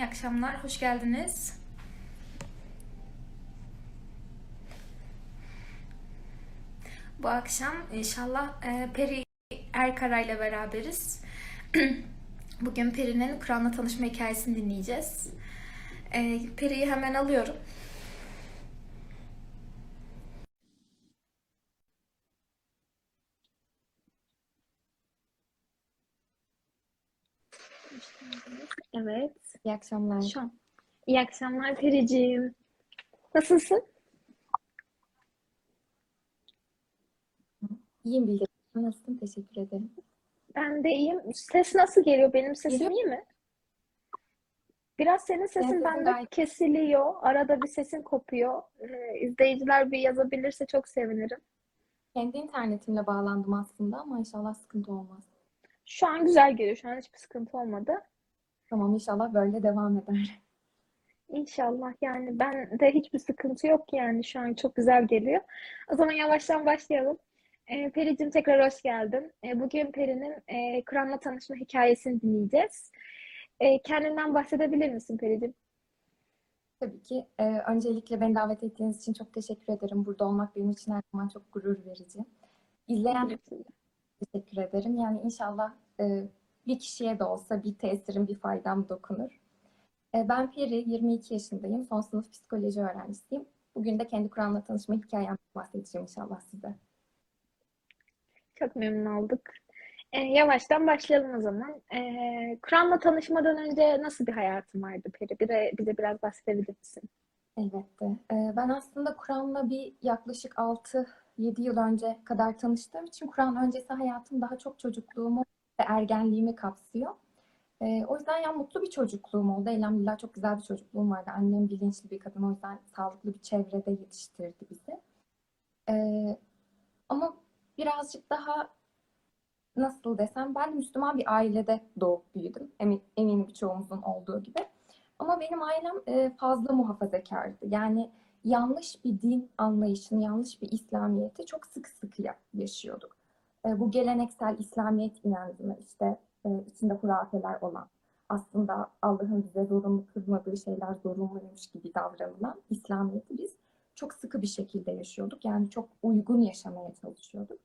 İyi akşamlar, hoş geldiniz. Bu akşam inşallah e, Peri Erkara ile beraberiz. Bugün Peri'nin Kur'an'la tanışma hikayesini dinleyeceğiz. E, Peri'yi hemen alıyorum. Evet. İyi akşamlar. Şu an. İyi akşamlar Periciğim. Nasılsın? İyiyim Bilge. Nasılsın? Teşekkür ederim. Ben de iyiyim. Ses nasıl geliyor? Benim sesim iyi mi? Biraz senin sesin sesin bende gayet- kesiliyor. Arada bir sesin kopuyor. Ee, izleyiciler bir yazabilirse çok sevinirim. Kendi internetimle bağlandım aslında ama inşallah sıkıntı olmaz. Şu an güzel geliyor. Şu an hiçbir sıkıntı olmadı. Tamam inşallah böyle devam eder. İnşallah yani ben de hiçbir sıkıntı yok yani şu an çok güzel geliyor. O zaman yavaştan başlayalım. Ee, Pericim tekrar hoş geldin. Ee, bugün Peri'nin e, Kur'an'la tanışma hikayesini dinleyeceğiz. Ee, kendinden bahsedebilir misin Pericim? Tabii ki. e, öncelikle beni davet ettiğiniz için çok teşekkür ederim. Burada olmak benim için her zaman çok gurur verici. İzleyen teşekkür ederim. Yani inşallah e, bir kişiye de olsa bir tesirim, bir faydam dokunur. E, ben Peri, 22 yaşındayım. Son sınıf psikoloji öğrencisiyim. Bugün de kendi Kur'an'la tanışma hikayemden bahsedeceğim inşallah size. Çok memnun olduk. Ee, yavaştan başlayalım o zaman. Ee, Kur'an'la tanışmadan önce nasıl bir hayatın vardı Peri? Bize, bize biraz bahsedebilir misin? Elbette. Ee, Ben aslında Kur'an'la bir yaklaşık 6-7 yıl önce kadar tanıştığım için Kur'an öncesi hayatım daha çok çocukluğumu ve ergenliğimi kapsıyor. Ee, O yüzden ya mutlu bir çocukluğum oldu. Elhamdülillah çok güzel bir çocukluğum vardı. Annem bilinçli bir kadın. O yüzden sağlıklı bir çevrede yetiştirdi bizi. Ee, Ama birazcık daha nasıl desem ben Müslüman bir ailede doğup büyüdüm. Emin, eminim birçoğumuzun olduğu gibi. Ama benim ailem e, fazla muhafazakardı. Yani yanlış bir din anlayışını, yanlış bir İslamiyeti çok sık sık ya- yaşıyorduk. E, Bu geleneksel İslamiyet inancını işte e, içinde hurafeler olan, aslında Allah'ın bize zorunlu kılmadığı şeyler zorunluymuş gibi davranılan İslamiyet'i biz çok sıkı bir şekilde yaşıyorduk. Yani çok uygun yaşamaya çalışıyorduk.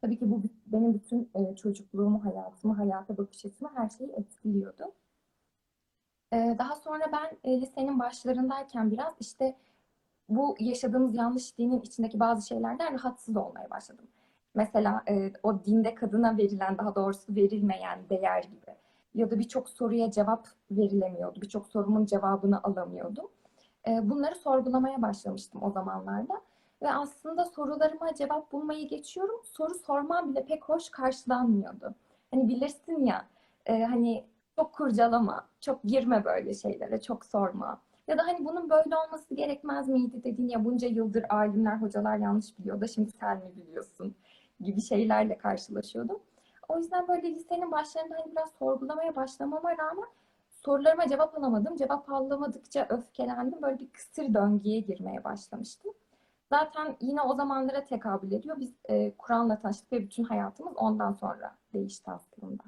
Tabii ki bu benim bütün e, çocukluğumu, hayatımı, hayata bakış açımı her şeyi etkiliyordu. Ee, Daha sonra ben e, lisenin başlarındayken biraz işte bu yaşadığımız yanlış dinin içindeki bazı şeylerden rahatsız olmaya başladım. Mesela e, o dinde kadına verilen, daha doğrusu verilmeyen değer gibi. Ya da birçok soruya cevap verilemiyordu. Birçok sorumun cevabını alamıyordum. E, Bunları sorgulamaya başlamıştım o zamanlarda. Ve aslında sorularıma cevap bulmayı geçiyorum. Soru sormam bile pek hoş karşılanmıyordu. Hani bilirsin ya, e, hani çok kurcalama, çok girme böyle şeylere, çok sorma. Ya da hani bunun böyle olması gerekmez miydi dediğin ya bunca yıldır alimler, hocalar yanlış biliyor da şimdi sen mi biliyorsun gibi şeylerle karşılaşıyordum. O yüzden böyle lisenin başlarında hani biraz sorgulamaya başlamama rağmen sorularıma cevap alamadım. Cevap alamadıkça öfkelendim. Böyle bir kısır döngüye girmeye başlamıştım. Zaten yine o zamanlara tekabül ediyor. Biz e, Kur'an'la tanıştık ve bütün hayatımız ondan sonra değişti aslında.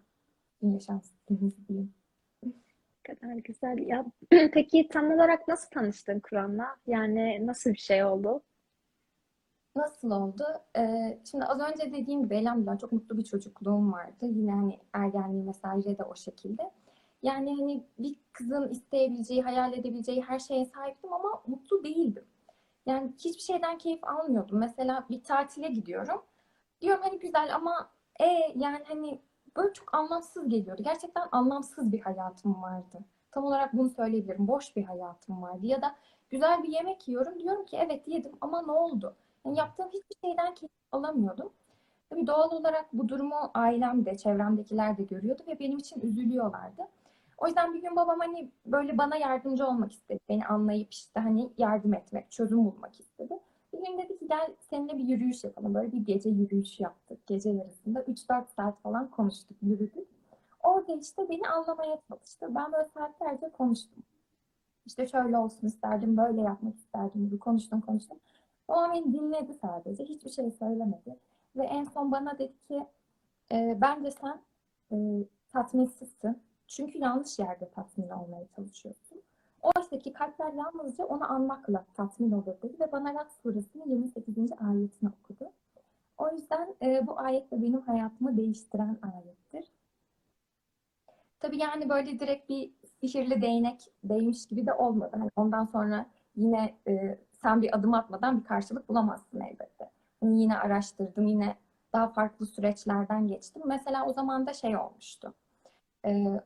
Şanslıyız diyeyim. Kadar güzel. Ya peki tam olarak nasıl tanıştın Kur'an'la? Yani nasıl bir şey oldu? Nasıl oldu? Ee, şimdi az önce dediğim gibi elhamdülillah çok mutlu bir çocukluğum vardı. Yine hani ergenliğim vesaire de o şekilde. Yani hani bir kızın isteyebileceği, hayal edebileceği her şeye sahiptim ama mutlu değildim. Yani hiçbir şeyden keyif almıyordum. Mesela bir tatile gidiyorum. Diyorum hani güzel ama e yani hani böyle çok anlamsız geliyordu. Gerçekten anlamsız bir hayatım vardı. Tam olarak bunu söyleyebilirim. Boş bir hayatım vardı. Ya da güzel bir yemek yiyorum. Diyorum ki evet yedim ama ne oldu? Yani yaptığım hiçbir şeyden keyif alamıyordum. Tabii doğal olarak bu durumu ailem de, çevremdekiler de görüyordu ve benim için üzülüyorlardı. O yüzden bir gün babam hani böyle bana yardımcı olmak istedi. Beni anlayıp işte hani yardım etmek, çözüm bulmak istedi. Bir gün dedi ki gel seninle bir yürüyüş yapalım. Böyle bir gece yürüyüşü yaptık. Gece yarısında 3-4 saat falan konuştuk, yürüdük. Orada işte beni anlamaya çalıştı. Ben böyle saatlerce konuştum. İşte şöyle olsun isterdim, böyle yapmak isterdim gibi konuştum konuştum. Babam beni dinledi sadece. Hiçbir şey söylemedi. Ve en son bana dedi ki e, bence sen e, tatminsizsin. Çünkü yanlış yerde tatmin olmaya çalışıyorsun. Oysa ki kalpler yalnızca onu anmakla tatmin olur dedi ve bana Rad suresinin 28. ayetini okudu. O yüzden e, bu ayet de benim hayatımı değiştiren ayettir. Tabii yani böyle direkt bir sihirli değnek değmiş gibi de olmadı. Hani ondan sonra yine e, sen bir adım atmadan bir karşılık bulamazsın elbette. Hani yine araştırdım, yine daha farklı süreçlerden geçtim. Mesela o zaman da şey olmuştu. E,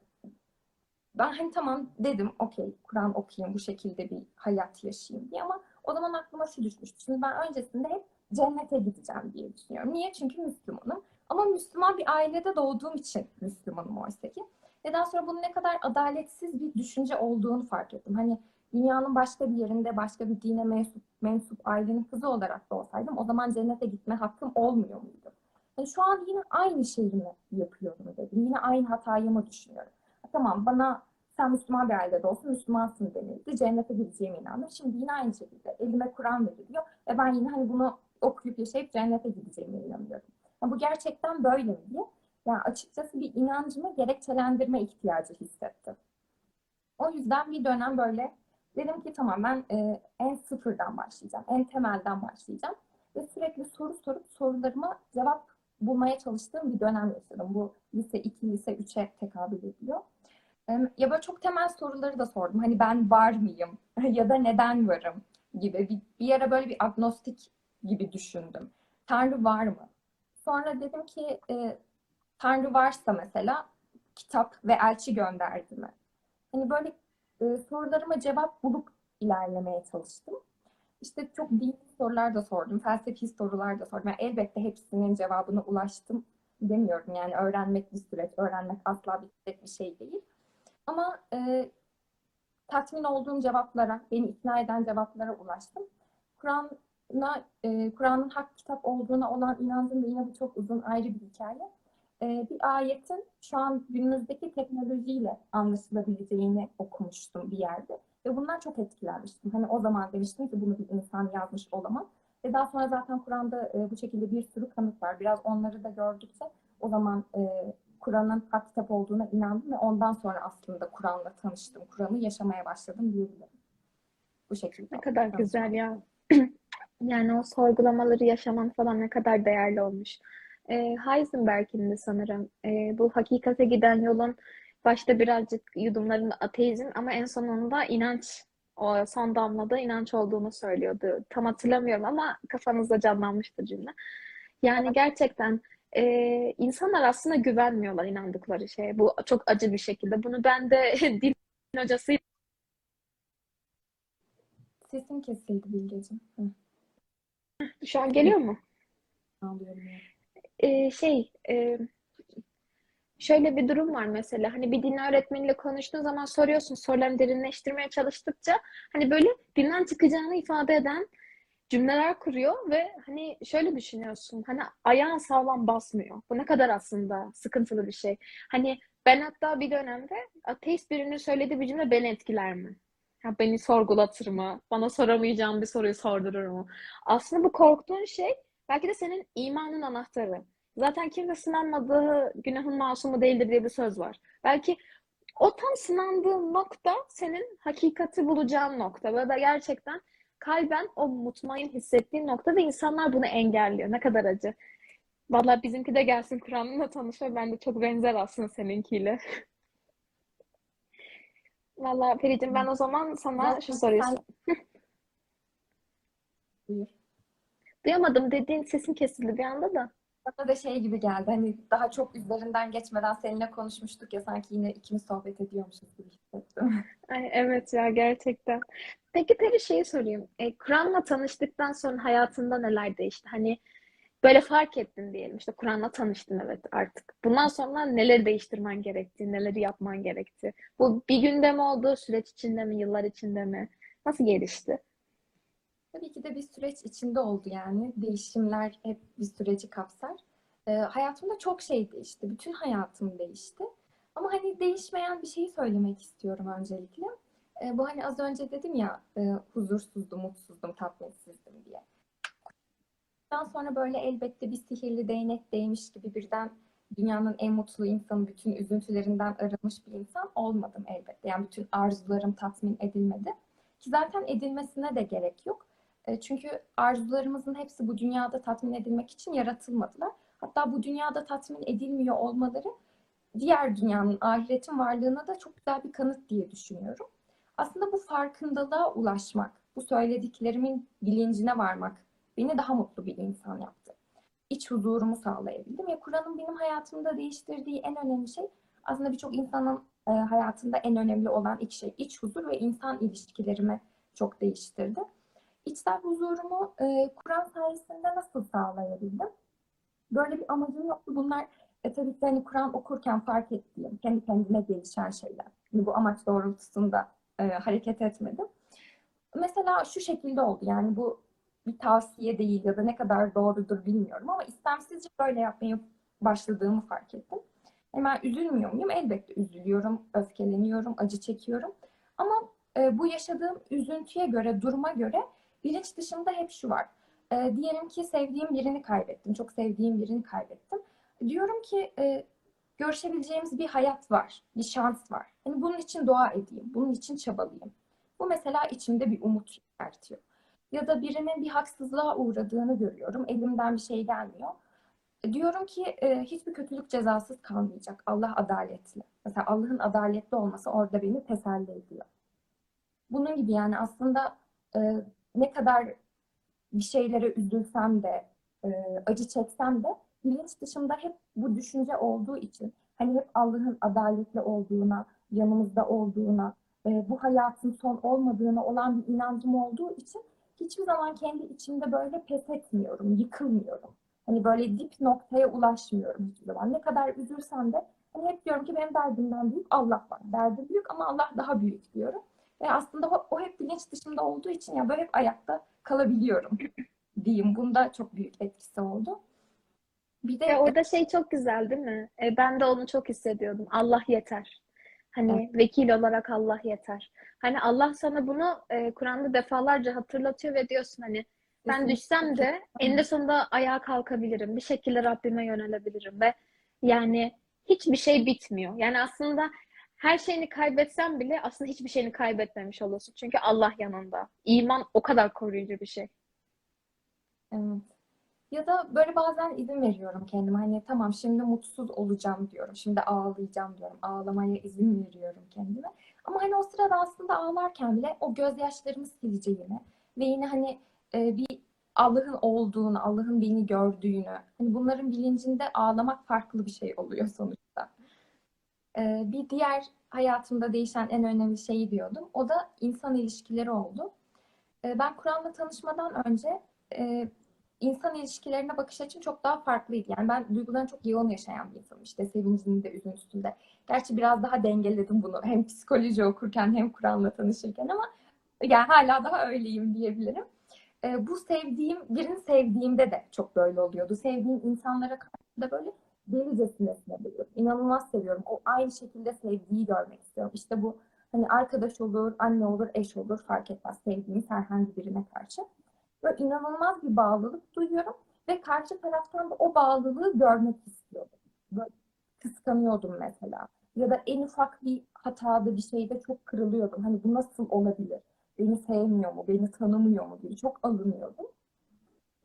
ben hani tamam dedim, okey Kur'an okuyayım, bu şekilde bir hayat yaşayayım diye ama o zaman aklıma şu düşmüştü. Şimdi ben öncesinde hep cennete gideceğim diye düşünüyorum. Niye? Çünkü Müslümanım. Ama Müslüman bir ailede doğduğum için Müslümanım oysa ki. Ve daha sonra bunun ne kadar adaletsiz bir düşünce olduğunu fark ettim. Hani dünyanın başka bir yerinde başka bir dine mensup, mensup ailenin kızı olarak da olsaydım o zaman cennete gitme hakkım olmuyor muydu? Yani şu an yine aynı şeyi mi yapıyorum dedim. Yine aynı hatayı mı düşünüyorum? Tamam bana sen Müslüman bir ailede olsun Müslümansın denildi. Cennete gideceğime inandım. Şimdi yine aynı şekilde elime Kur'an veriliyor. Ve ben yine hani bunu okuyup yaşayıp cennete gideceğime inanıyorum. Ya bu gerçekten böyle mi diye. Yani açıkçası bir inancımı gerekçelendirme ihtiyacı hissettim. O yüzden bir dönem böyle dedim ki tamam ben e, en sıfırdan başlayacağım. En temelden başlayacağım. Ve sürekli soru sorup sorularıma cevap bulmaya çalıştığım bir dönem yaşadım. Bu lise 2, lise 3'e tekabül ediyor. Ya böyle çok temel soruları da sordum. Hani ben var mıyım? ya da neden varım? gibi. Bir, bir yere böyle bir agnostik gibi düşündüm. Tanrı var mı? Sonra dedim ki e, Tanrı varsa mesela kitap ve elçi gönderdi mi? Hani böyle e, sorularıma cevap bulup ilerlemeye çalıştım. İşte çok dini sorular da sordum, felsefi sorular da sordum. Yani elbette hepsinin cevabına ulaştım demiyorum. Yani öğrenmek bir süreç, öğrenmek asla bitecek bir şey değil. Ama e, tatmin olduğum cevaplara, beni ikna eden cevaplara ulaştım. Kur'an'a, e, Kur'an'ın hak kitap olduğuna olan inancım da yine bu çok uzun ayrı bir hikaye. E, bir ayetin şu an günümüzdeki teknolojiyle anlaşılabileceğini okumuştum bir yerde. Ve bundan çok etkilenmiştim. Hani o zaman demiştim ki bunu bir insan yazmış olamaz. Ve daha sonra zaten Kur'an'da e, bu şekilde bir sürü kanıt var. Biraz onları da gördükçe o zaman e, Kur'an'ın hak kitap olduğuna inandım ve ondan sonra aslında Kur'an'la tanıştım. Kur'an'ı yaşamaya başladım diyebilirim. Bu şekilde. Ne kadar güzel ya. Yani o sorgulamaları yaşaman falan ne kadar değerli olmuş. E, Heisenberg'in de sanırım e, bu hakikate giden yolun başta birazcık yudumlarında ateizm ama en sonunda inanç o son damlada inanç olduğunu söylüyordu. Tam hatırlamıyorum ama kafanızda canlanmıştır cümle. Yani gerçekten e, insanlar aslında güvenmiyorlar inandıkları şeye. Bu çok acı bir şekilde. Bunu ben de din hocası Sesim kesildi Bilgeciğim. Şu an geliyor mu? anlıyorum. Ee, şey e, şöyle bir durum var mesela hani bir din öğretmeniyle konuştuğun zaman soruyorsun sorularını derinleştirmeye çalıştıkça hani böyle dinden çıkacağını ifade eden cümleler kuruyor ve hani şöyle düşünüyorsun hani ayağın sağlam basmıyor. Bu ne kadar aslında sıkıntılı bir şey. Hani ben hatta bir dönemde ateist birinin söylediği bir cümle beni etkiler mi? Ya beni sorgulatır mı? Bana soramayacağım bir soruyu sordurur mu? Aslında bu korktuğun şey belki de senin imanın anahtarı. Zaten kimse sınanmadığı günahın masumu değildir diye bir söz var. Belki o tam sınandığın nokta senin hakikati bulacağın nokta. Ve gerçekten kalben o mutmain hissettiğin nokta ve insanlar bunu engelliyor. Ne kadar acı. Vallahi bizimki de gelsin Kur'an'la tanışma. Ben de çok benzer aslında seninkiyle. Vallahi Fericim ben o zaman sana Zaten şu soruyu. Duyamadım dediğin sesin kesildi bir anda da. Bana da şey gibi geldi. Hani daha çok üzerinden geçmeden seninle konuşmuştuk ya sanki yine ikimiz sohbet ediyormuşuz gibi hissettim. Ay, evet ya gerçekten. Peki Peri şeyi sorayım. E, Kur'an'la tanıştıktan sonra hayatında neler değişti? Hani böyle fark ettin diyelim işte Kur'an'la tanıştın evet artık. Bundan sonra neleri değiştirmen gerekti, neleri yapman gerekti? Bu bir günde mi oldu, süreç içinde mi, yıllar içinde mi? Nasıl gelişti? Tabii ki de bir süreç içinde oldu yani. Değişimler hep bir süreci kapsar. Ee, hayatımda çok şey değişti. Bütün hayatım değişti. Ama hani değişmeyen bir şeyi söylemek istiyorum öncelikle. Ee, bu hani az önce dedim ya e, huzursuzdum, mutsuzdum, tatminsizdim diye. Daha sonra böyle elbette bir sihirli değnek değmiş gibi birden dünyanın en mutlu insanı, bütün üzüntülerinden arınmış bir insan olmadım elbette. Yani bütün arzularım tatmin edilmedi. Ki zaten edilmesine de gerek yok. E, Çünkü arzularımızın hepsi bu dünyada tatmin edilmek için yaratılmadılar. Hatta bu dünyada tatmin edilmiyor olmaları diğer dünyanın, ahiretin varlığına da çok güzel bir kanıt diye düşünüyorum. Aslında bu farkındalığa ulaşmak, bu söylediklerimin bilincine varmak beni daha mutlu bir insan yaptı. İç huzurumu sağlayabildim. Ya Kur'an'ın benim hayatımda değiştirdiği en önemli şey aslında birçok insanın e, hayatında en önemli olan iki şey. İç huzur ve insan ilişkilerimi çok değiştirdi. İçsel huzurumu e, Kur'an sayesinde nasıl sağlayabildim? Böyle bir amacım yoktu. Bunlar e, tabii ki hani Kur'an okurken fark ettiğim, kendi kendime gelişen şeyler. Yani bu amaç doğrultusunda e, hareket etmedim. Mesela şu şekilde oldu. Yani bu bir tavsiye değil ya da ne kadar doğrudur bilmiyorum ama istemsizce böyle yapmaya başladığımı fark ettim. Hemen üzülmüyor muyum? Elbette üzülüyorum, öfkeleniyorum, acı çekiyorum. Ama e, bu yaşadığım üzüntüye göre, duruma göre bilinç dışımda hep şu var. E, diyelim ki sevdiğim birini kaybettim, çok sevdiğim birini kaybettim. Diyorum ki e, görüşebileceğimiz bir hayat var, bir şans var. Hani bunun için dua edeyim, bunun için çabalayayım. Bu mesela içimde bir umut yaratıyor. Ya da birinin bir haksızlığa uğradığını görüyorum, elimden bir şey gelmiyor. Diyorum ki e, hiçbir kötülük cezasız kalmayacak. Allah adaletli. Mesela Allah'ın adaletli olması orada beni teselli ediyor. Bunun gibi yani aslında e, ne kadar bir şeylere üzülsem de, e, acı çeksem de bilinç dışımda hep bu düşünce olduğu için hani hep Allah'ın adaletli olduğuna, yanımızda olduğuna, e, bu hayatın son olmadığına olan bir inancım olduğu için hiçbir zaman kendi içimde böyle pes etmiyorum, yıkılmıyorum. Hani böyle dip noktaya ulaşmıyorum hiçbir zaman. Ne kadar üzülsem de hani hep diyorum ki benim derdimden büyük Allah var. Derdi büyük ama Allah daha büyük diyorum. Ve aslında o, o hep bilinç dışımda olduğu için ya böyle hep ayakta kalabiliyorum diyeyim. Bunda çok büyük etkisi oldu. Bir de Ve orada şey çok güzel değil mi? E, ben de onu çok hissediyordum. Allah yeter. Hani vekil olarak Allah yeter. Hani Allah sana bunu e, Kur'an'da defalarca hatırlatıyor ve diyorsun hani ben düşsem de eninde sonunda ayağa kalkabilirim. Bir şekilde Rabbime yönelebilirim ve yani hiçbir şey bitmiyor. Yani aslında her şeyini kaybetsen bile aslında hiçbir şeyini kaybetmemiş olursun. Çünkü Allah yanında. İman o kadar koruyucu bir şey. Evet. Ya da böyle bazen izin veriyorum kendime. Hani tamam şimdi mutsuz olacağım diyorum. Şimdi ağlayacağım diyorum. Ağlamaya izin veriyorum kendime. Ama hani o sırada aslında ağlarken bile o gözyaşlarımı sileceğimi ve yine hani e, bir Allah'ın olduğunu, Allah'ın beni gördüğünü, hani bunların bilincinde ağlamak farklı bir şey oluyor sonuçta. E, bir diğer hayatımda değişen en önemli şeyi diyordum. O da insan ilişkileri oldu. E, ben Kur'an'la tanışmadan önce e, insan ilişkilerine bakış açım çok daha farklıydı. Yani ben duygularını çok yoğun yaşayan bir insanım. İşte sevincinde, üzüntüsünde. Gerçi biraz daha dengeledim bunu. Hem psikoloji okurken hem Kur'an'la tanışırken ama yani hala daha öyleyim diyebilirim. Ee, bu sevdiğim, birini sevdiğimde de çok böyle oluyordu. Sevdiğim insanlara karşı da böyle delicesine seviyorum. İnanılmaz seviyorum. O aynı şekilde sevgiyi görmek istiyorum. İşte bu hani arkadaş olur, anne olur, eş olur fark etmez. Sevdiğimiz herhangi birine karşı. Böyle inanılmaz bir bağlılık duyuyorum ve karşı taraftan da o bağlılığı görmek istiyordum. Böyle kıskanıyordum mesela. Ya da en ufak bir hatada bir şeyde çok kırılıyordum. Hani bu nasıl olabilir? Beni sevmiyor mu? Beni tanımıyor mu? diye çok alınıyordum.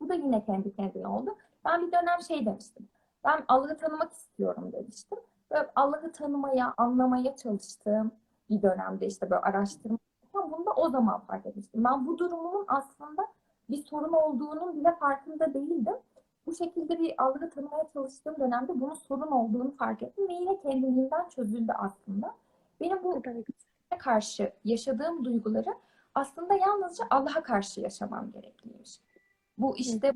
Bu da yine kendi kendine oldu. Ben bir dönem şey demiştim. Ben Allah'ı tanımak istiyorum demiştim. Böyle Allah'ı tanımaya, anlamaya çalıştığım bir dönemde işte böyle araştırma. Bunu da o zaman fark etmiştim. Ben bu durumumun aslında bir sorun olduğunun bile farkında değildim. Bu şekilde bir Allah'ı tanımaya çalıştığım dönemde bunun sorun olduğunu fark ettim ve yine kendiliğinden çözüldü aslında. Benim bu karşı yaşadığım duyguları aslında yalnızca Allah'a karşı yaşamam gerekliymiş. Bu işte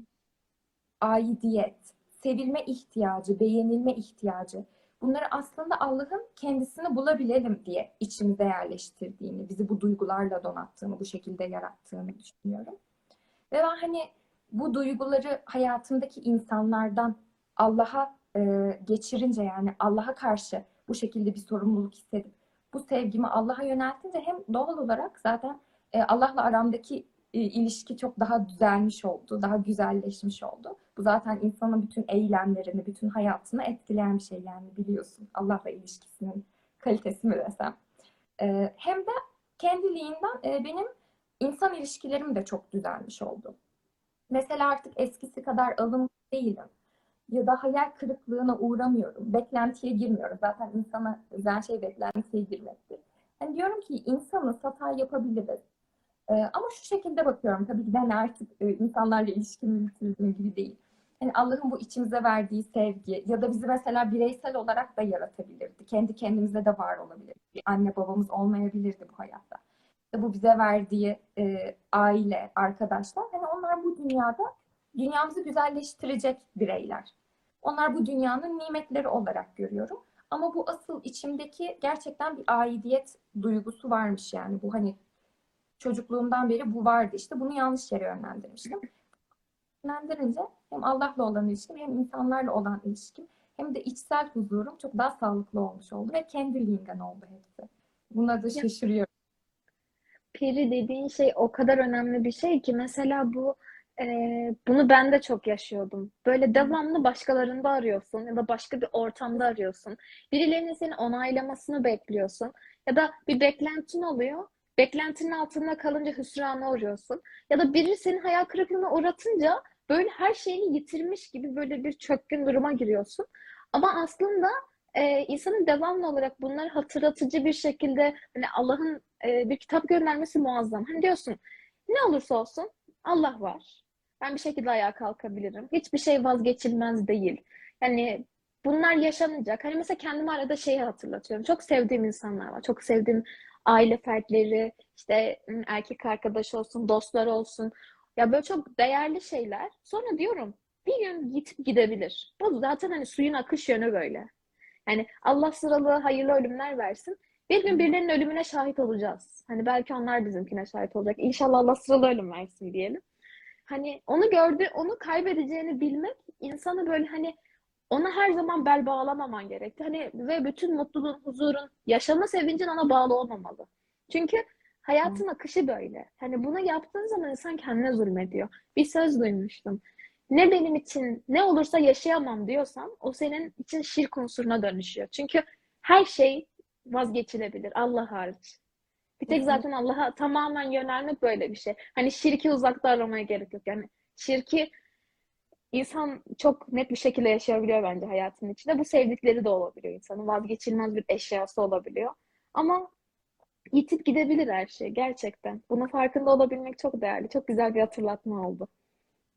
aidiyet, sevilme ihtiyacı, beğenilme ihtiyacı. Bunları aslında Allah'ın kendisini bulabilelim diye içimize yerleştirdiğini, bizi bu duygularla donattığını, bu şekilde yarattığını düşünüyorum. Ve ben hani bu duyguları hayatımdaki insanlardan Allah'a e, geçirince yani Allah'a karşı bu şekilde bir sorumluluk hissedip bu sevgimi Allah'a yöneltince hem doğal olarak zaten e, Allah'la aramdaki ilişki çok daha düzelmiş oldu, daha güzelleşmiş oldu. Bu zaten insanın bütün eylemlerini, bütün hayatını etkileyen bir şey yani biliyorsun. Allah'la ilişkisinin kalitesi mi desem. Ee, hem de kendiliğinden e, benim insan ilişkilerim de çok düzelmiş oldu. Mesela artık eskisi kadar alımlı değilim. Ya da hayal kırıklığına uğramıyorum. Beklentiye girmiyorum. Zaten insana özel şey beklentiye girmektir. Yani diyorum ki insanız, hata yapabiliriz. Ee, ama şu şekilde bakıyorum. Tabii ki de artık e, insanlarla ilişkimi bitirdiğim gibi değil. Yani Allah'ın bu içimize verdiği sevgi ya da bizi mesela bireysel olarak da yaratabilirdi. Kendi kendimize de var olabilirdi. Bir anne babamız olmayabilirdi bu hayatta. İşte bu bize verdiği e, aile, arkadaşlar. Hani onlar bu dünyada dünyamızı güzelleştirecek bireyler. Onlar bu dünyanın nimetleri olarak görüyorum. Ama bu asıl içimdeki gerçekten bir aidiyet duygusu varmış yani. Bu hani çocukluğumdan beri bu vardı işte. Bunu yanlış yere yönlendirmiştim. Yönlendirince hem Allah'la olan ilişkim hem insanlarla olan ilişkim hem de içsel huzurum çok daha sağlıklı olmuş oldu ve kendiliğinden oldu hepsi. Buna da şaşırıyorum. Peri dediğin şey o kadar önemli bir şey ki mesela bu e, bunu ben de çok yaşıyordum. Böyle devamlı başkalarında arıyorsun ya da başka bir ortamda arıyorsun. Birilerinin seni onaylamasını bekliyorsun ya da bir beklentin oluyor. Beklentinin altında kalınca hüsrana uğruyorsun. Ya da biri senin hayal kırıklığına uğratınca böyle her şeyini yitirmiş gibi böyle bir çökkün duruma giriyorsun. Ama aslında e, insanın devamlı olarak bunları hatırlatıcı bir şekilde hani Allah'ın e, bir kitap göndermesi muazzam. Hani diyorsun ne olursa olsun Allah var. Ben bir şekilde ayağa kalkabilirim. Hiçbir şey vazgeçilmez değil. Yani bunlar yaşanacak. Hani mesela kendime arada şeyi hatırlatıyorum. Çok sevdiğim insanlar var. Çok sevdiğim aile fertleri, işte erkek arkadaş olsun, dostlar olsun. Ya böyle çok değerli şeyler. Sonra diyorum bir gün gitip gidebilir. Bu zaten hani suyun akış yönü böyle. Yani Allah sıralı hayırlı ölümler versin. Bir gün birilerinin ölümüne şahit olacağız. Hani belki onlar bizimkine şahit olacak. İnşallah Allah sıralı ölüm versin diyelim. Hani onu gördü, onu kaybedeceğini bilmek insanı böyle hani ona her zaman bel bağlamaman gerekti. Hani ve bütün mutluluğun, huzurun, yaşama sevincin ona bağlı olmamalı. Çünkü hayatın akışı böyle. Hani bunu yaptığın zaman insan kendine zulmediyor. Bir söz duymuştum. Ne benim için ne olursa yaşayamam diyorsan o senin için şirk unsuruna dönüşüyor. Çünkü her şey vazgeçilebilir Allah hariç. Bir tek zaten Allah'a tamamen yönelmek böyle bir şey. Hani şirki uzakta aramaya gerek yok. Yani şirki insan çok net bir şekilde yaşayabiliyor bence hayatının içinde. Bu sevdikleri de olabiliyor insanın. Vazgeçilmez bir eşyası olabiliyor. Ama yitip gidebilir her şey gerçekten. Bunun farkında olabilmek çok değerli. Çok güzel bir hatırlatma oldu.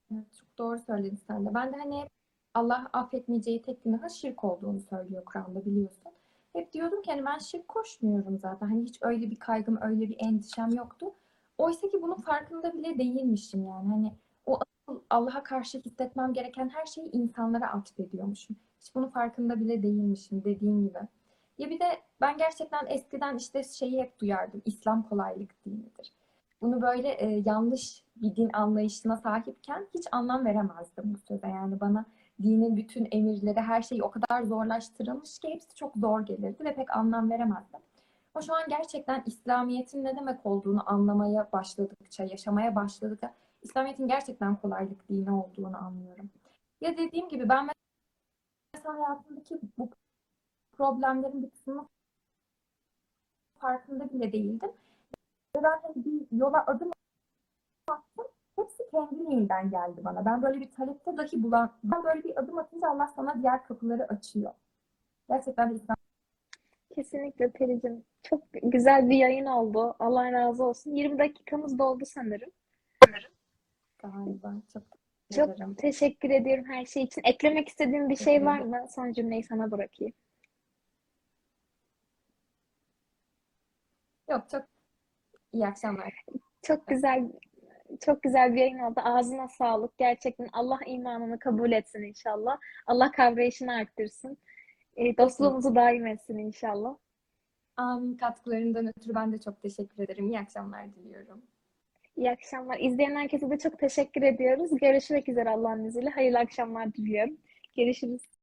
Çok doğru söyledin sen de. Ben de hani Allah affetmeyeceği tek günahın şirk olduğunu söylüyor Kur'an'da biliyorsun. Hep diyordum ki hani ben şirk koşmuyorum zaten. Hani hiç öyle bir kaygım, öyle bir endişem yoktu. Oysa ki bunun farkında bile değilmişim yani. Hani o Allah'a karşı hissetmem gereken her şeyi insanlara atfediyormuşum. Hiç bunun farkında bile değilmişim dediğim gibi. Ya bir de ben gerçekten eskiden işte şeyi hep duyardım. İslam kolaylık dinidir. Bunu böyle e, yanlış bir din anlayışına sahipken hiç anlam veremezdim bu söze. Yani bana dinin bütün emirleri, her şeyi o kadar zorlaştırılmış ki hepsi çok zor gelirdi ve pek anlam veremezdim. Ama şu an gerçekten İslamiyet'in ne demek olduğunu anlamaya başladıkça, yaşamaya başladıkça İslamiyet'in gerçekten kolaylık dini olduğunu anlıyorum. Ya dediğim gibi ben mesela hayatımdaki bu problemlerin bir kısmının farkında bile değildim. Ve ben hani bir yola adım attım. Hepsi kendiliğinden geldi bana. Ben böyle bir talepte dahi bulan, ben böyle bir adım atınca Allah sana diğer kapıları açıyor. Gerçekten İslam Kesinlikle Pericim. Çok güzel bir yayın oldu. Allah razı olsun. 20 dakikamız doldu sanırım. Galiba. Çok teşekkür Çok ederim. teşekkür ediyorum her şey için. Eklemek istediğin bir şey var mı? Son cümleyi sana bırakayım. Yok çok iyi akşamlar. Çok güzel çok güzel bir yayın oldu. Ağzına sağlık. Gerçekten Allah imanını kabul etsin inşallah. Allah kavrayışını arttırsın. E, dostluğumuzu daim etsin inşallah. Amin katkılarından ötürü ben de çok teşekkür ederim. İyi akşamlar diliyorum. İyi akşamlar. İzleyen herkese de çok teşekkür ediyoruz. Görüşmek üzere Allah'ın izniyle. Hayırlı akşamlar diliyorum. Görüşürüz.